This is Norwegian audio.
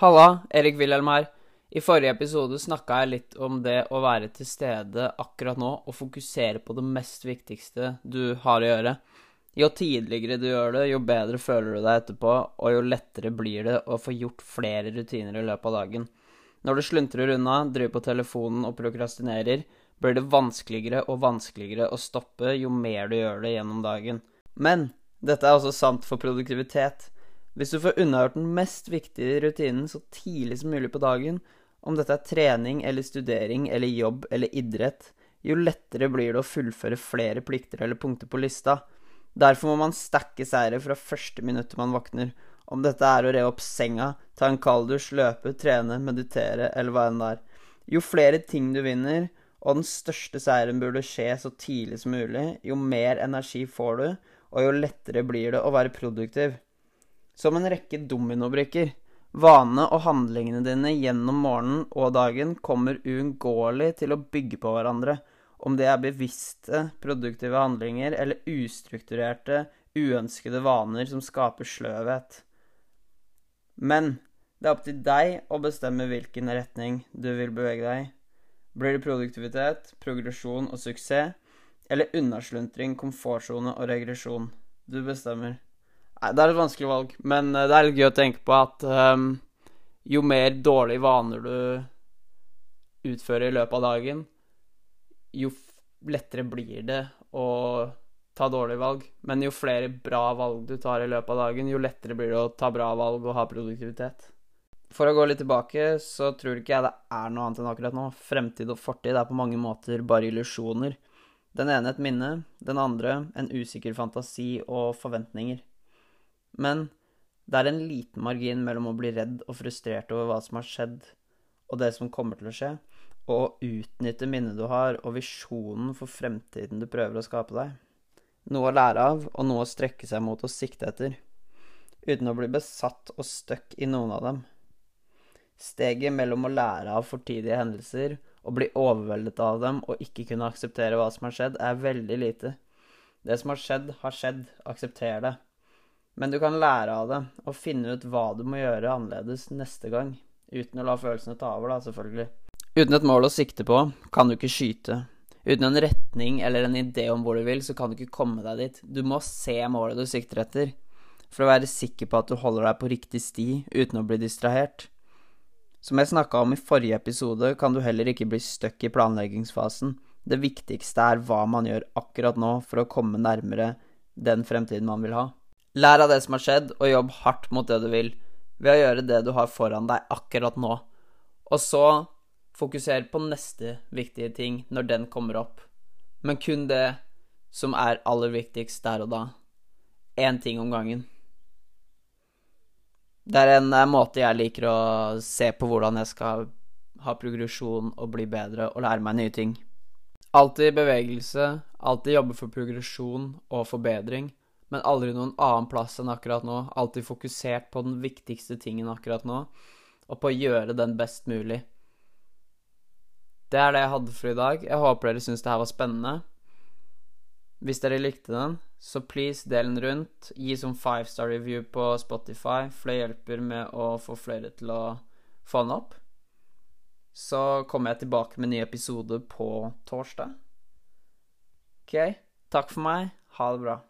Halla, Erik Wilhelm her. I forrige episode snakka jeg litt om det å være til stede akkurat nå og fokusere på det mest viktigste du har å gjøre. Jo tidligere du gjør det, jo bedre føler du deg etterpå, og jo lettere blir det å få gjort flere rutiner i løpet av dagen. Når du sluntrer unna, driver på telefonen og prokrastinerer, blir det vanskeligere og vanskeligere å stoppe jo mer du gjør det gjennom dagen. Men dette er også sant for produktivitet. Hvis du får unnagjort den mest viktige rutinen så tidlig som mulig på dagen, om dette er trening eller studering eller jobb eller idrett, jo lettere blir det å fullføre flere plikter eller punkter på lista. Derfor må man stacke seire fra første minuttet man våkner. Om dette er å re opp senga, ta en kalddusj, løpe, trene, meditere eller hva enn det er. Jo flere ting du vinner, og den største seieren burde skje så tidlig som mulig, jo mer energi får du, og jo lettere blir det å være produktiv. Som en rekke dominobrikker. Vanene og handlingene dine gjennom morgenen og dagen kommer uunngåelig til å bygge på hverandre, om det er bevisste, produktive handlinger eller ustrukturerte, uønskede vaner som skaper sløvhet. Men det er opp til deg å bestemme hvilken retning du vil bevege deg i. Blir det produktivitet, progresjon og suksess, eller unnasluntring, komfortsone og regresjon? Du bestemmer. Nei, det er et vanskelig valg, men eh, det er litt gøy å tenke på at um, jo mer dårlige vaner du utfører i løpet av dagen, jo lettere blir det å ta dårlige valg. Men jo flere bra valg du tar i løpet av dagen, jo lettere blir det å ta bra valg og ha produktivitet. For å gå litt tilbake, så tror ikke jeg det er noe annet enn akkurat nå. Fremtid og fortid er på mange måter bare illusjoner. Den ene et minne, den andre en usikker fantasi og forventninger. Men det er en liten margin mellom å bli redd og frustrert over hva som har skjedd, og det som kommer til å skje, og å utnytte minnet du har, og visjonen for fremtiden du prøver å skape deg. Noe å lære av, og noe å strekke seg mot og sikte etter, uten å bli besatt og stuck i noen av dem. Steget mellom å lære av fortidige hendelser og bli overveldet av dem og ikke kunne akseptere hva som har skjedd, er veldig lite. Det som har skjedd, har skjedd. Aksepter det. Men du kan lære av det og finne ut hva du må gjøre annerledes neste gang. Uten å la følelsene ta over, da, selvfølgelig. Uten et mål å sikte på kan du ikke skyte. Uten en retning eller en idé om hvor du vil, så kan du ikke komme deg dit. Du må se målet du sikter etter, for å være sikker på at du holder deg på riktig sti uten å bli distrahert. Som jeg snakka om i forrige episode, kan du heller ikke bli stuck i planleggingsfasen. Det viktigste er hva man gjør akkurat nå for å komme nærmere den fremtiden man vil ha. Lær av det som har skjedd, og jobb hardt mot det du vil, ved å gjøre det du har foran deg akkurat nå. Og så fokuser på neste viktige ting når den kommer opp. Men kun det som er aller viktigst der og da. Én ting om gangen. Det er en eh, måte jeg liker å se på hvordan jeg skal ha progresjon og bli bedre og lære meg nye ting. Alltid bevegelse, alltid jobbe for progresjon og forbedring men aldri noen annen plass enn akkurat nå. Alltid fokusert på den viktigste tingen akkurat nå, og på å gjøre den best mulig. Det er det jeg hadde for i dag. Jeg håper dere syns det her var spennende. Hvis dere likte den, så please del den rundt. Gi som five star review på Spotify, for det hjelper med å få flere til å få den opp. Så kommer jeg tilbake med en ny episode på torsdag. OK, takk for meg. Ha det bra.